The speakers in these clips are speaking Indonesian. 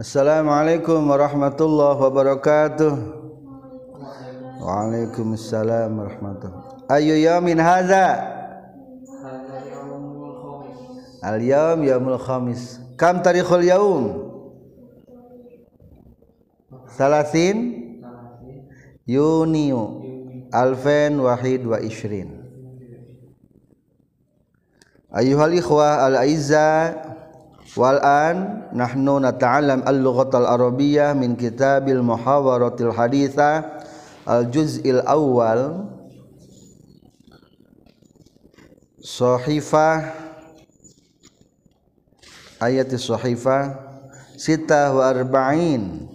Assalamualaikum warahmatullahi wabarakatuh. Waalaikumsalam warahmatullahi. Ayu yamin hadza? Al yaum yaumul khamis. Kam tarikhul yaum? Salasin Yuniu Alfen Wahid wa Ishrin Ayuhal ikhwah al-aizza wal an nahnu nata'allam al-lughatal arabiyyah min kitabil muhawaratil haditha al-juz'il awal sahifah ayat sahifah sitah wa arba'in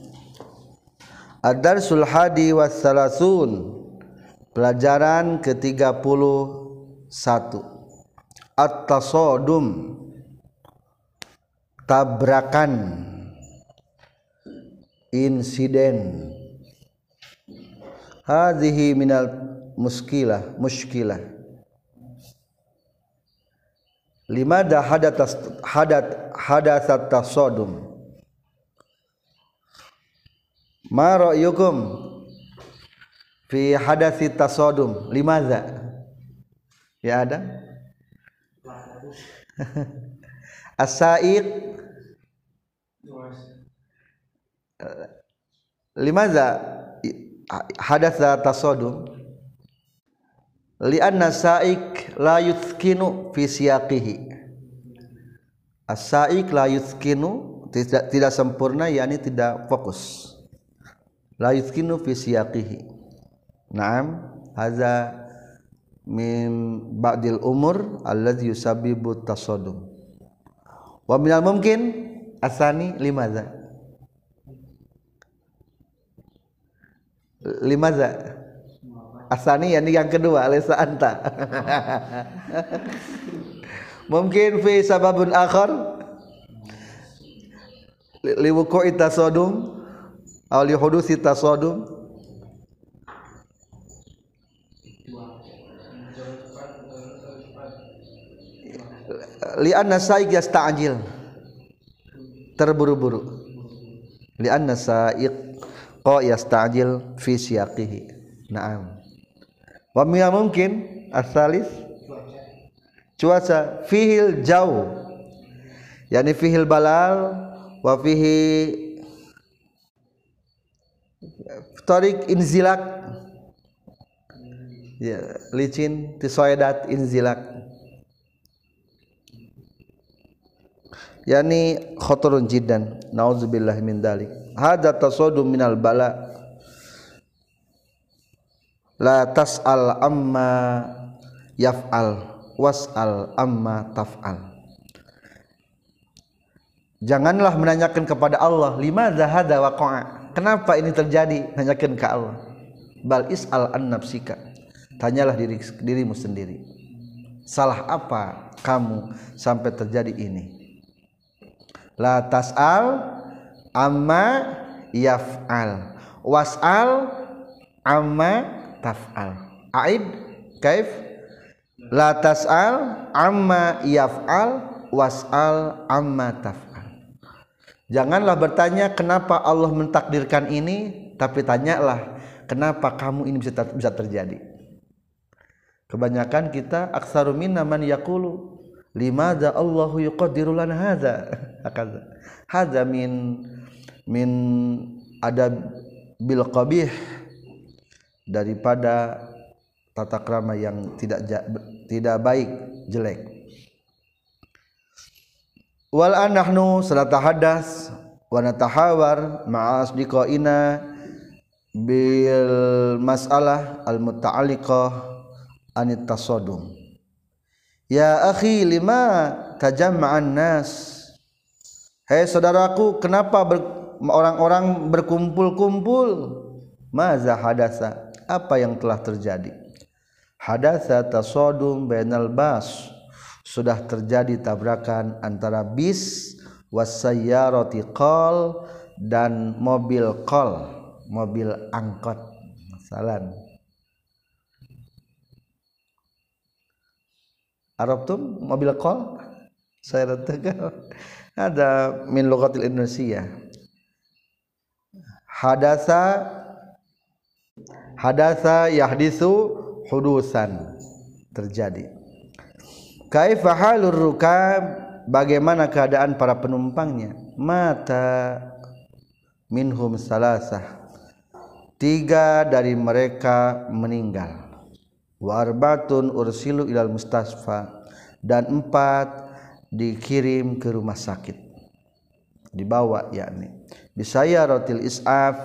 Ad-Darsul Hadi Wassalasun Pelajaran ke-31 At-Tasodum Tabrakan Insiden. Hadhihi minal muskilah Muskilah. Limada hadatas hadat hadasat tasodum. Ma ra'yukum fi hadasi tasodum? Limaza ya ada? As-sa'iq limaza? Hadasa tasodum. Lianna sa'iq la yuthkinu fi siyaqihi. As-sa'iq la yuthkinu tidak tidak sempurna yakni tidak fokus. La yuthkinu fi siyaqihi. Na'am hadza min ba'dil umur alladhi yusabbibu tasaddum wa minal mungkin asani limaza limaza asani yani yang kedua lesa anta. Mungkin fi sababun akhar. Liwuku'i tasadum aw li hudusi tasadum li anna sa'iq yasta'jil terburu-buru. Li anna sa'iq qa yasta'jil fi siyaqihi. Na'am. Wa min mungkin asalis cuaca. Fihil jauh. Yani fihil balal wa fihi tarik inzilak. Ya licin tisoedat inzilak yani khotorun jiddan. Nauzubillah min dalik hadza tasadu minal bala. La tas'al amma yaf'al. Was'al amma taf'al. Janganlah menanyakan kepada Allah lima zahada waqa'a? Kenapa ini terjadi? Tanyakan ke Allah. Bal is'al an nafsika. Tanyalah diri dirimu sendiri. Salah apa kamu sampai terjadi ini la tas'al amma yaf'al. Was'al amma taf'al. Aid kaif. La tas'al amma yaf'al was'al amma taf'al. Janganlah bertanya kenapa Allah mentakdirkan ini, tapi tanyalah kenapa kamu ini bisa bisa terjadi. Kebanyakan kita aksaru minna man yaqulu limadza Allahu yuqaddiru lana hadza. Hadza min min adab bil qabih. Daripada tata krama yang tidak tidak baik, jelek. Wal anahnu salata hadas wa natahawar ma'a asdiqaina bil mas'alah al muta'alliqah anit tasadum ya akhi lima tajamma'an nas. Hei saudaraku kenapa orang-orang ber, berkumpul-kumpul maza hadasa apa yang telah terjadi? Hadasa tasadum bainal bas. Sudah terjadi tabrakan antara bis wasayyarati qol dan mobil qol mobil angkot. Salan Arab tuh mobil qol saya tegal ada min lughatil Indonesia. Hadasa hadasa yahdisu hudusan. Terjadi. Kaifa halur rukab bagaimana keadaan para penumpangnya? Mata minhum salasah. Tiga dari mereka meninggal warbatun ursilu ilal mustasfa dan empat dikirim ke rumah sakit. Dibawa yakni. Bisaya rotil isaf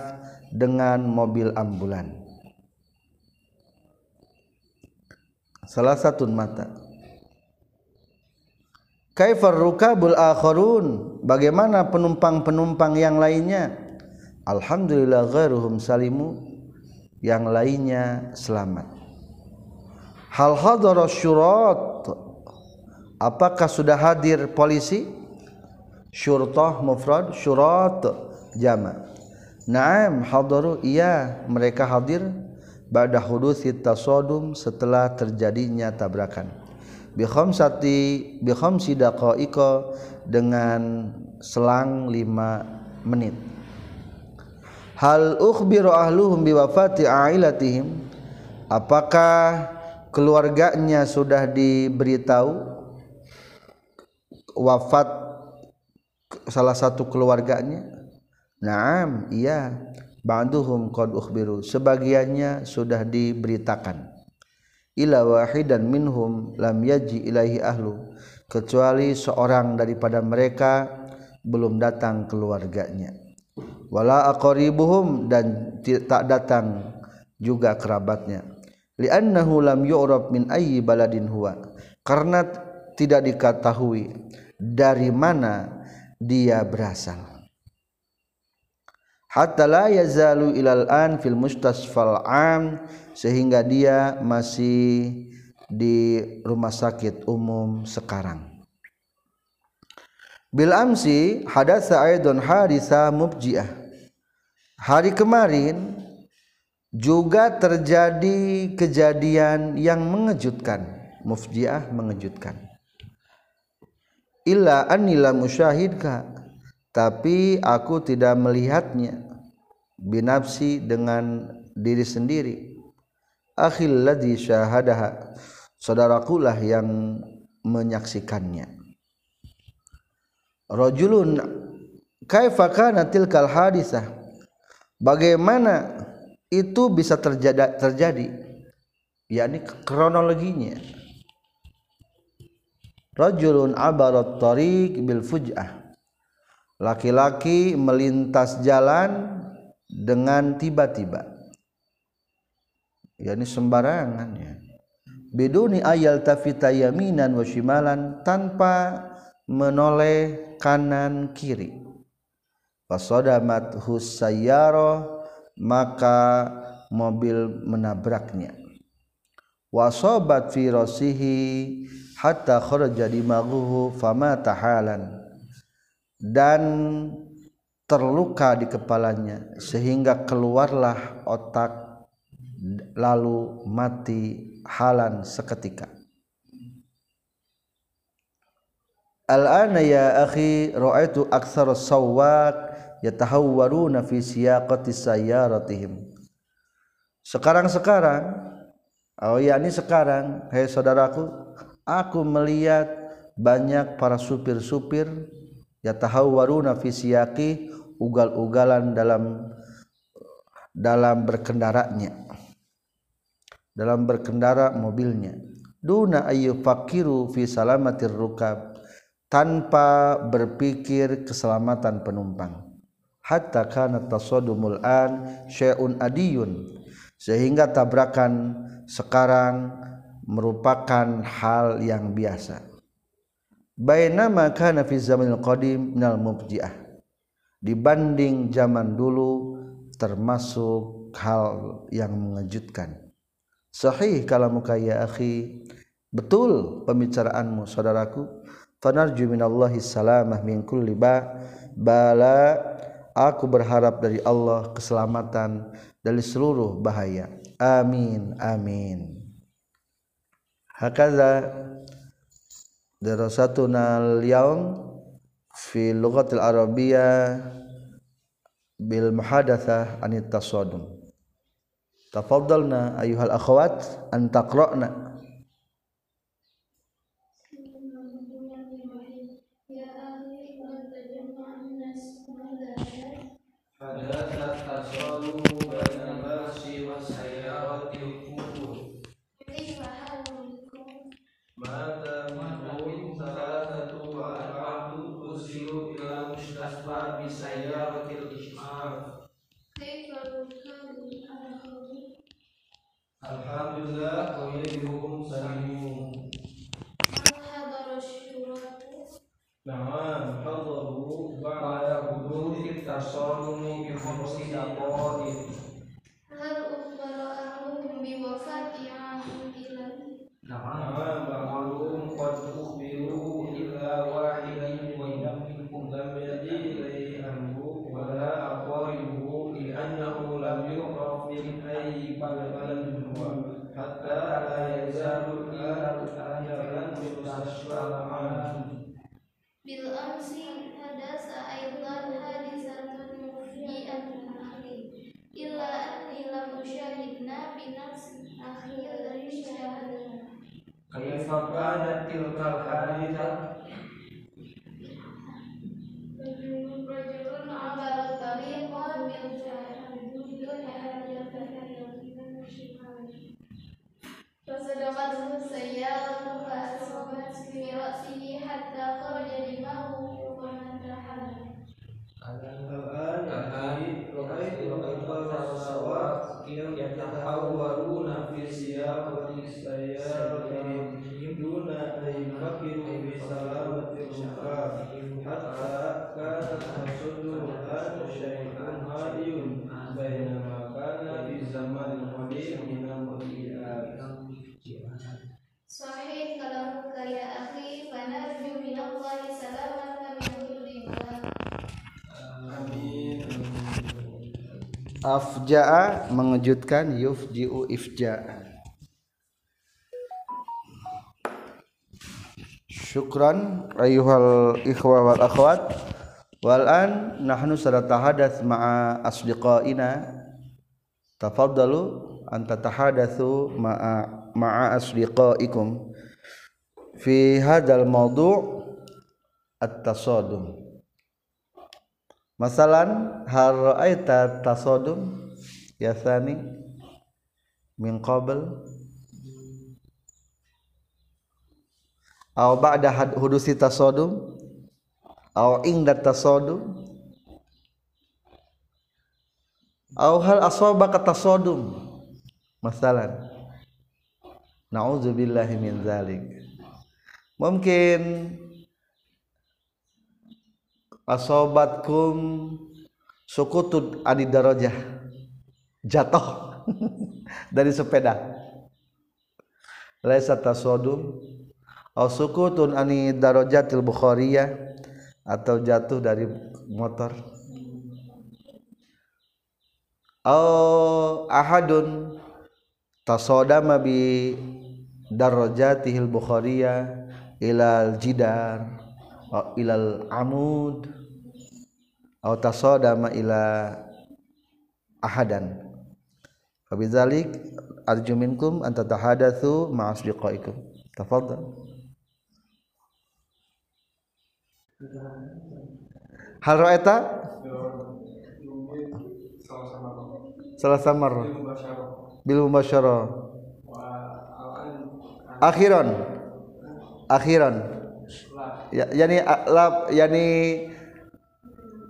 dengan mobil ambulan. Salah satu mata. Kaifar rukabul akharun? Bagaimana penumpang-penumpang yang lainnya? Alhamdulillah ghairuhum salimu. Yang lainnya selamat hal hadara syurat? Apakah sudah hadir polisi? Syurtah mufrad syurat jama. Naam hadaru iya mereka hadir ba'da hudusi tasodum setelah terjadinya tabrakan. Bi khamsati bi khamsi daqa'iqa dengan selang 5 menit. Hal ukhbiru ahluhum biwafati ailatihim apakah keluarganya sudah diberitahu wafat salah satu keluarganya? Naam iya. Ba'duhum qad ukhbiru. Sebagiannya sudah diberitakan. Ila wahidan minhum lam yaji ilaihi ahlu. Kecuali seorang daripada mereka belum datang keluarganya. Wala aqaribuhum dan tak datang juga kerabatnya li'annahu lam yu'rab min ayyi baladin huwa. Karena tidak diketahui dari mana dia berasal. Hatta la yazalu ilal an fil mustasfal am sehingga dia masih di rumah sakit umum sekarang. Bil amsi hadatsa aidon hadisa mubjiah. Hari kemarin juga terjadi kejadian yang mengejutkan. Mufjiah mengejutkan. Illa anila musyahidka. Tapi aku tidak melihatnya. Binafsi dengan diri sendiri. Akhil ladzi syahadaha. Saudarakulah yang menyaksikannya. Rajulun kaifa kana tilkal hadisah? Bagaimana itu bisa terjadi terjadi yakni kronologinya. Rajulun abarat tariq bil fuj'ah. Laki-laki melintas jalan dengan tiba-tiba. Yakni sembarangan ya. Biduni ayal tafita yaminan wa shimalan tanpa menoleh kanan kiri. Fasadamat husayyara maka mobil menabraknya. Wasobat fi rasihi hatta kharaja dimaghuhu fama tahalan. Dan terluka di kepalanya sehingga keluarlah otak lalu mati halan seketika. Al-ana ya akhi ra'aitu aktsar as-sawwaq yatahawwaruna fi siyaqati sayyaratihim. Sekarang-sekarang oh yakni sekarang hei saudaraku aku melihat banyak para supir-supir yatahawwaruna fi siyaqi ugal-ugalan dalam dalam berkendaranya dalam berkendara mobilnya. Duna ayu fakiru fi salamatir rukab tanpa berpikir keselamatan penumpang hatta kana tasadumul an syai'un adiyun. Sehingga tabrakan sekarang merupakan hal yang biasa. Bainama kana fi zamanil qadim minal mubji'ah. Dibanding zaman dulu termasuk hal yang mengejutkan. Sahih kalamuka ya akhi. Betul pembicaraanmu saudaraku. Fanarju minallahi salamah min kulli ba. Bala aku berharap dari Allah keselamatan dari seluruh bahaya. Amin amin. Hakaza darasatuna al-yaum fi lughatil arabiyyah bil muhadatsah anit tasadum tafaddalna ayuhal akhawat an taqra'na mustashfa'an Bil amsi hadasa aidan dari فقدره السيارة فأصابت برأسه حتى خرج دماغه ومن الآن رأيت أطفال السواد يتحولون في سياق السيارة دون أن يفكروا بسلامة الركاب حتى كانت تصدهم هذا الشيء afja'a mengejutkan yufji'u ifja. Syukran ayuhal ikhwa wal akhwat. Wal an nahnu sadatahadath ma'a asdiqaina. Tafaddalu an tatahadathu ma'a ma'a asdiqaikum. Fi hadzal mawdu' at-tasadum masalan hal ra'aita tasodum ya sani min qabl. Aw ba'da hudusi tasodum aw inda tasodum. Aw hal asabaka tasodum masalan. Na'udzubillahi min zalik. Mungkin asobatkum sukutud adi darajah jatuh dari sepeda. Laisa tasodum. Au sukutun ani darajatil bukhariyah atau jatuh dari motor. Au ahadun tasodama bi darajatihil bukhariyah ilal jidar ilal amud atau tasodama ila ahadan Fabizalik arju minkum an tatahadatsu ma'a asdiqaikum. Tafadhal. Hal ra'aita? Salah samar. Bil mubasyarah. Akhiran. Akhiran ya, yani la yani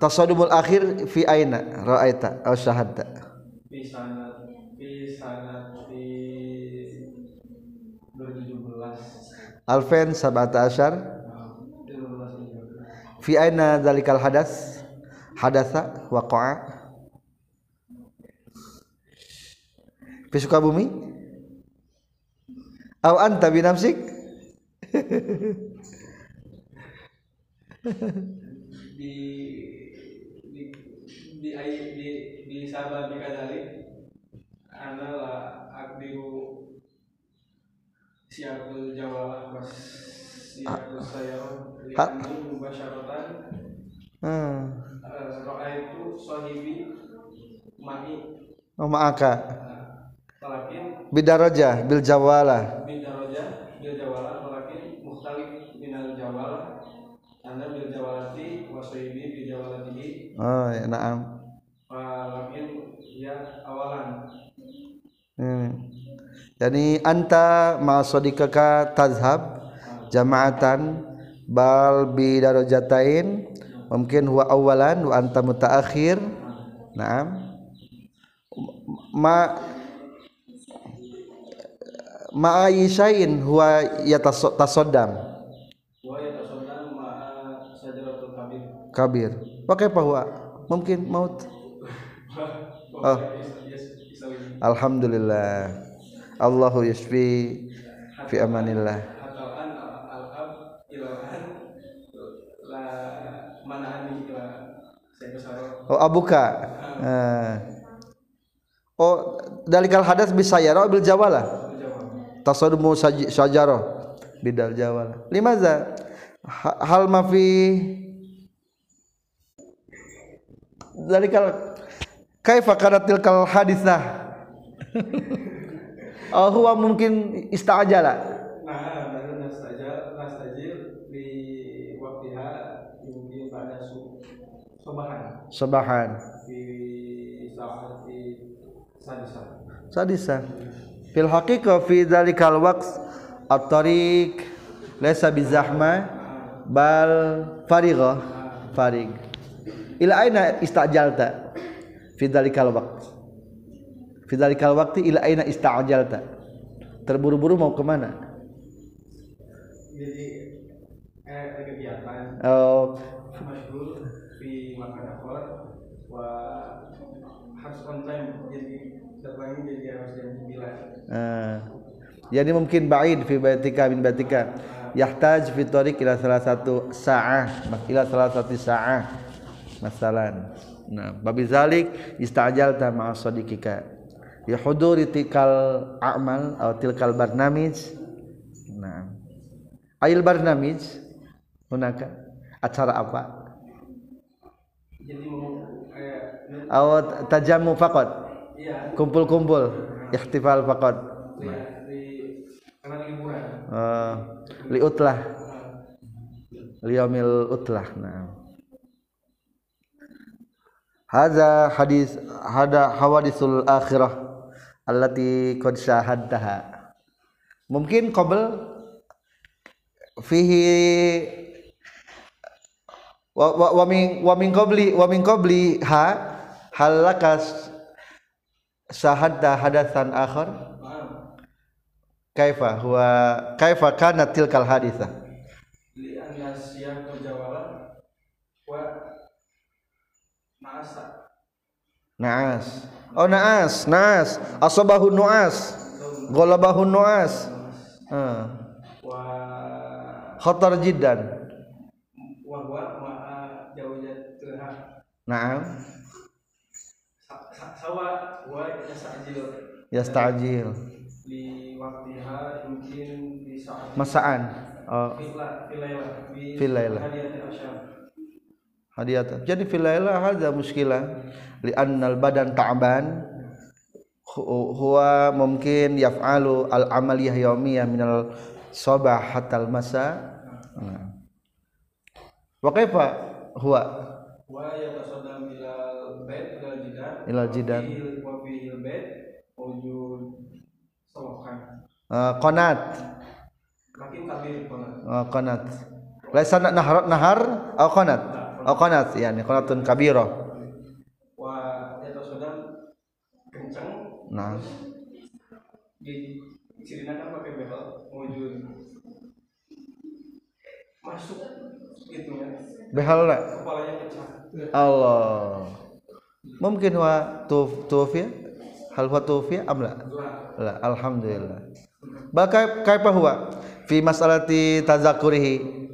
tasadumul akhir fi aina ra'aita aw syahadta fi sanad fi sanad fi 2017 alfen sabata asyar. Fi aina zalikal hadas? Hadasa waqa'a. Fi Sukabumi? Aw anta bi nafsik di di di di di sabab di kadali ana la akdiru siapul jawalah pas siapul saya lihat mubasyaratan hmm. roa itu sahibi mani oh ma'aka walakin bidarajah bil jawalah. Bin daroja bil jawala walakin mukhtalif minal jawala anda bil jawalati wa sahibi bil jawalatihi oh ya na'am walakin ya awalan Hmm. Yani anta ma sadiqaka tazhab jama'atan bal bi darajatain mungkin huwa awalan wa anta mutaakhir. Naam. Ma ma ayishain huwa yatasaddam wa yatasaddam ma'a sajaratul kabir kabir. Wa kaifa huwa? Mungkin maut. Oh. Alhamdulillah. Allahu yashfi fi amanillah. Oh abuka. Eh. Oh dalikal hadas bisa ya bil jawala. Tasadumu saj- syajarah bidal jawala. Limaza? Ha- Hal ma fi dalikal kaifa kanat tilkal hadisah? Oh huwa mungkin istajala. Nah, sobahan Sabahan. di saat di sadisa. Sadisa. Fil haqiqah fi dzalikal waqt at-tariq laysa bizahma bal farigha farig. Ila aina istajalta? Fi dzalikal waqt? Fi dzalikal waqti ila aina istajalta? Terburu-buru mau ke mana? Jadi eh kegiatan. Oh, di wa harus on time. Jadi terbangin jadi harus jam 9 eh, jadi mungkin ba'id fi baitika min baitika yahtaj fi tariq ila salah satu sa'ah. Ila salah satu sa'ah masalan. Nah babi zalik istajalta ma'a sadiqika. Ya huduri tikal a'mal atau tilkal barnamij. Nah ayil barnamij hunaka acara apa? Jadi atau tajamu faqat? Iya. Kumpul-kumpul ihtifal karena liburan uh, liutlah. Liyamil utlah nah hadza hadis hada hawadisul akhirah allati qad syahadtaha mungkin qabl fihi wa wa, wa min wa min qabli wa min qabli ha halakas syahadta hadatsan akhar? Kaifa huwa kaifa kanat tilkal hadithah li wa naas. Oh naas naas. Asabahu nuas. Golabahu nuas. Ah wa khatar jiddan. tuha na'am. Sa- sa- sawa wa yastajil. Yastajil. Waktiha mungkin di saat masaan. Oh. Filaila, hadiyatan jadi fil laila hadza muskilah li anna al badan ta'ban hu- huwa mungkin yaf'alu al amaliyah yaumiyah min al sabah hatta al masa Nah. wa kaifa huwa Wa yatasaddam ilal bait ilal jidan. Ilal jidan. Wa Wa fihil bait wujud solokan. uh, qanat Makin kabir konan. uh, qanat laisa nahar nahar au qanat au qanat yani qanatun kabira. Wa yatasaddam kencang nah. Di kan pakai behel wujud masuk gitu ya. Behalna kepalanya pecah. Allah. Mungkin wa tuf tufiya hal huwa tufiya am la? Lah. La alhamdulillah. Bal kai- kaifa huwa? Fi mas'alati tazakurihi.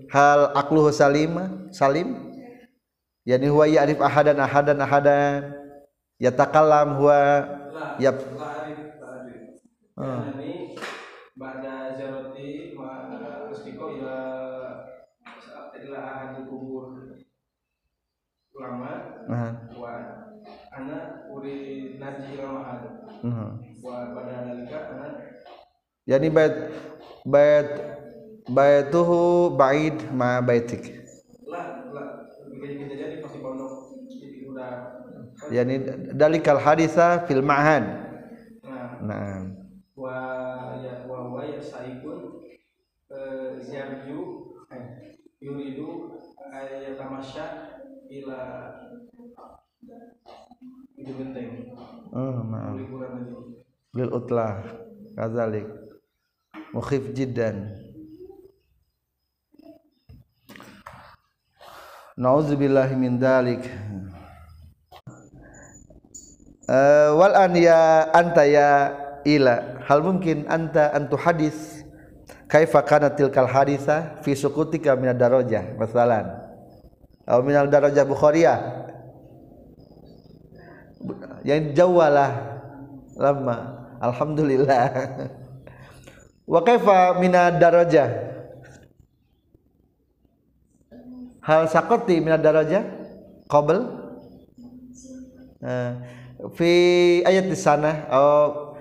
Hal aqluhu salima salim yani huwa ya'rif ahadan ahadan ahadan yatakallam huwa Yap. Ah. Pada zaroti ma Rustiko ila ila ahadul kubur ulama Nah. wa ana uri naji Mhm. wa pada dalika ana Yani bait bait baituhu ba'id ma baitik. lah lah begitu jadi pasti pondok jadi udah Yani dalikal haditha fil ma'had. nah Nah. wa ya wa wa ya saikun eh, yarju eh, yuridu ayatamasya ila itu genteng Oh, maaf. Lil utlah kadzalik. Mukhif jiddan. Nauzubillahi min dalik. Eh, wal an ya anta ya ila. Hal mungkin anta antu hadis kaifa kana tilkal hadisa fi sukutika min darajah? Masalan. Atau min darajah bukhariyah yang jawalah lama. Alhamdulillah. Wa kaifa min darajah? Hal sakoti min darajah? Qabl? Eh, fi ayat di sana oh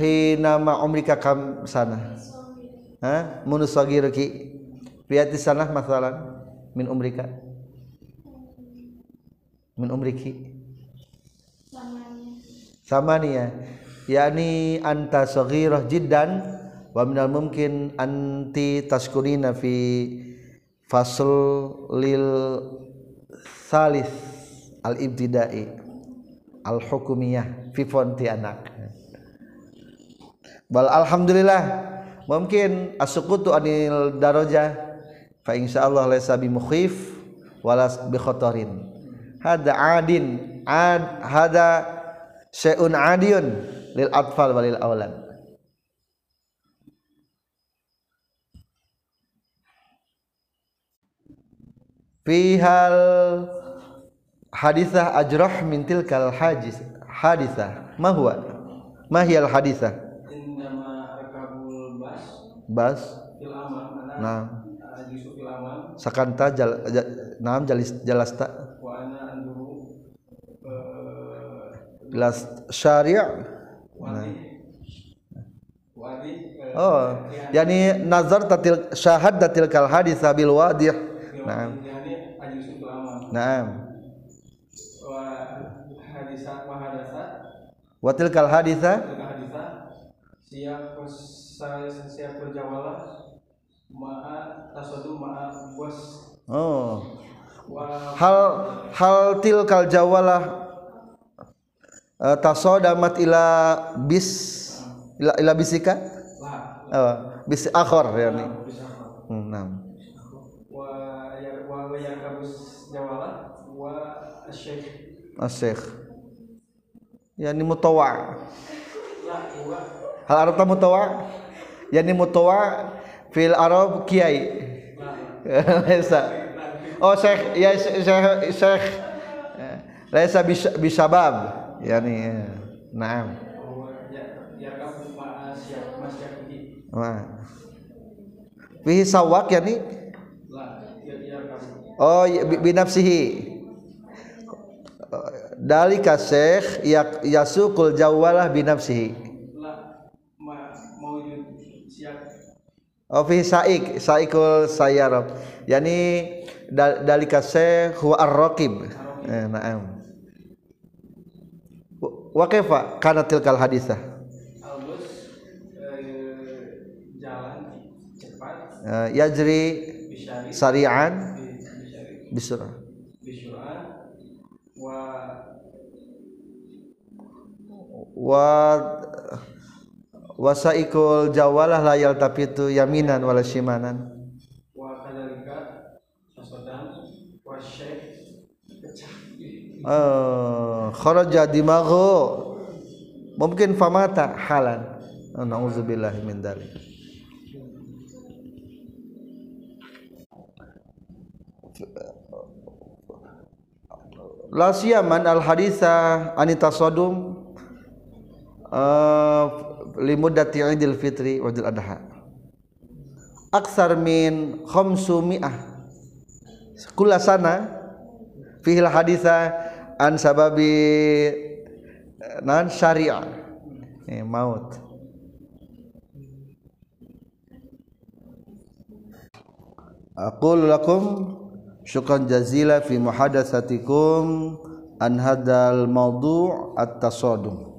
hinama umrika kam sana. Ha munusagiruki fi ayat di sana masalan min umrika. Min umriki. Samania. Yakni anta saghirah jiddan wa minal mumkin anti taskunina fi fasl lil salis al ibtidai al hukumiyah fi fonti anak bal alhamdulillah mungkin asukutu anil daraja fa insyaallah laysa bi mukhif wala bi khatarin hada adin ad hada syai'un adiyun lil atfal walil aulad fihal hadisah ajrah min tilkal hajis hadisah. Ma huwa? Ma hiya al hadisah? Indama rakabul bas. Nah sakanta jal, ja, naam jalis jalasta. Eh, bilas syari' wadi. Wadi eh, oh yani nazar tatil syahad tatil kal hadisah bil wadih. Naam. aman. Naam wa hadisa wa hadasa wa tilkal hadisah Tilka hadisa siap siap berjawalah ma'a tasadu ma'a bos oh. Hal hal tilkal jawalah uh, tasodamat ila bis ila, ila bisika? Oh, bis akhor yani bisa hmm, naam. Wa ya wa ya kabus jawalah wa syekh. Asyikh yani mutawa. Hal arabta mutawa? Yani mutawa fil arab kiai. La laisa oh syekh ya syekh syekh laisa bis- bisabab yani ya. naam. Wah. Fihi sawak yani? Ya ya oh ya, bi- binafsihi dalika syekh yak yasukul jawalah binafsihi. Siap oh saik saikul sayyarab yani dal- dalika syekh huwa ar-raqib. Eh, na'am. Wa- kaifa kanat tilkal hadisah? Eh, jalan cepat. Eh, yajri sari'an bisurah wa wa wasaikul jawalah layal tapi itu yaminan wala shimanan. Wa kadalika sasodan wa syekh oh, kharaja dimaghu mungkin famata halan. Nauzubillahi min dzalik la siyaman al haditha anita sodum uh, limuddati idil fitri wa idil adha. Aksar min khamsu mi'ah. Kula sana fihil haditha an sababi nan syariah eh, maut. Aqulu lakum syukran jazila fi muhadatsatikum an hadal mawdu' at-tasadum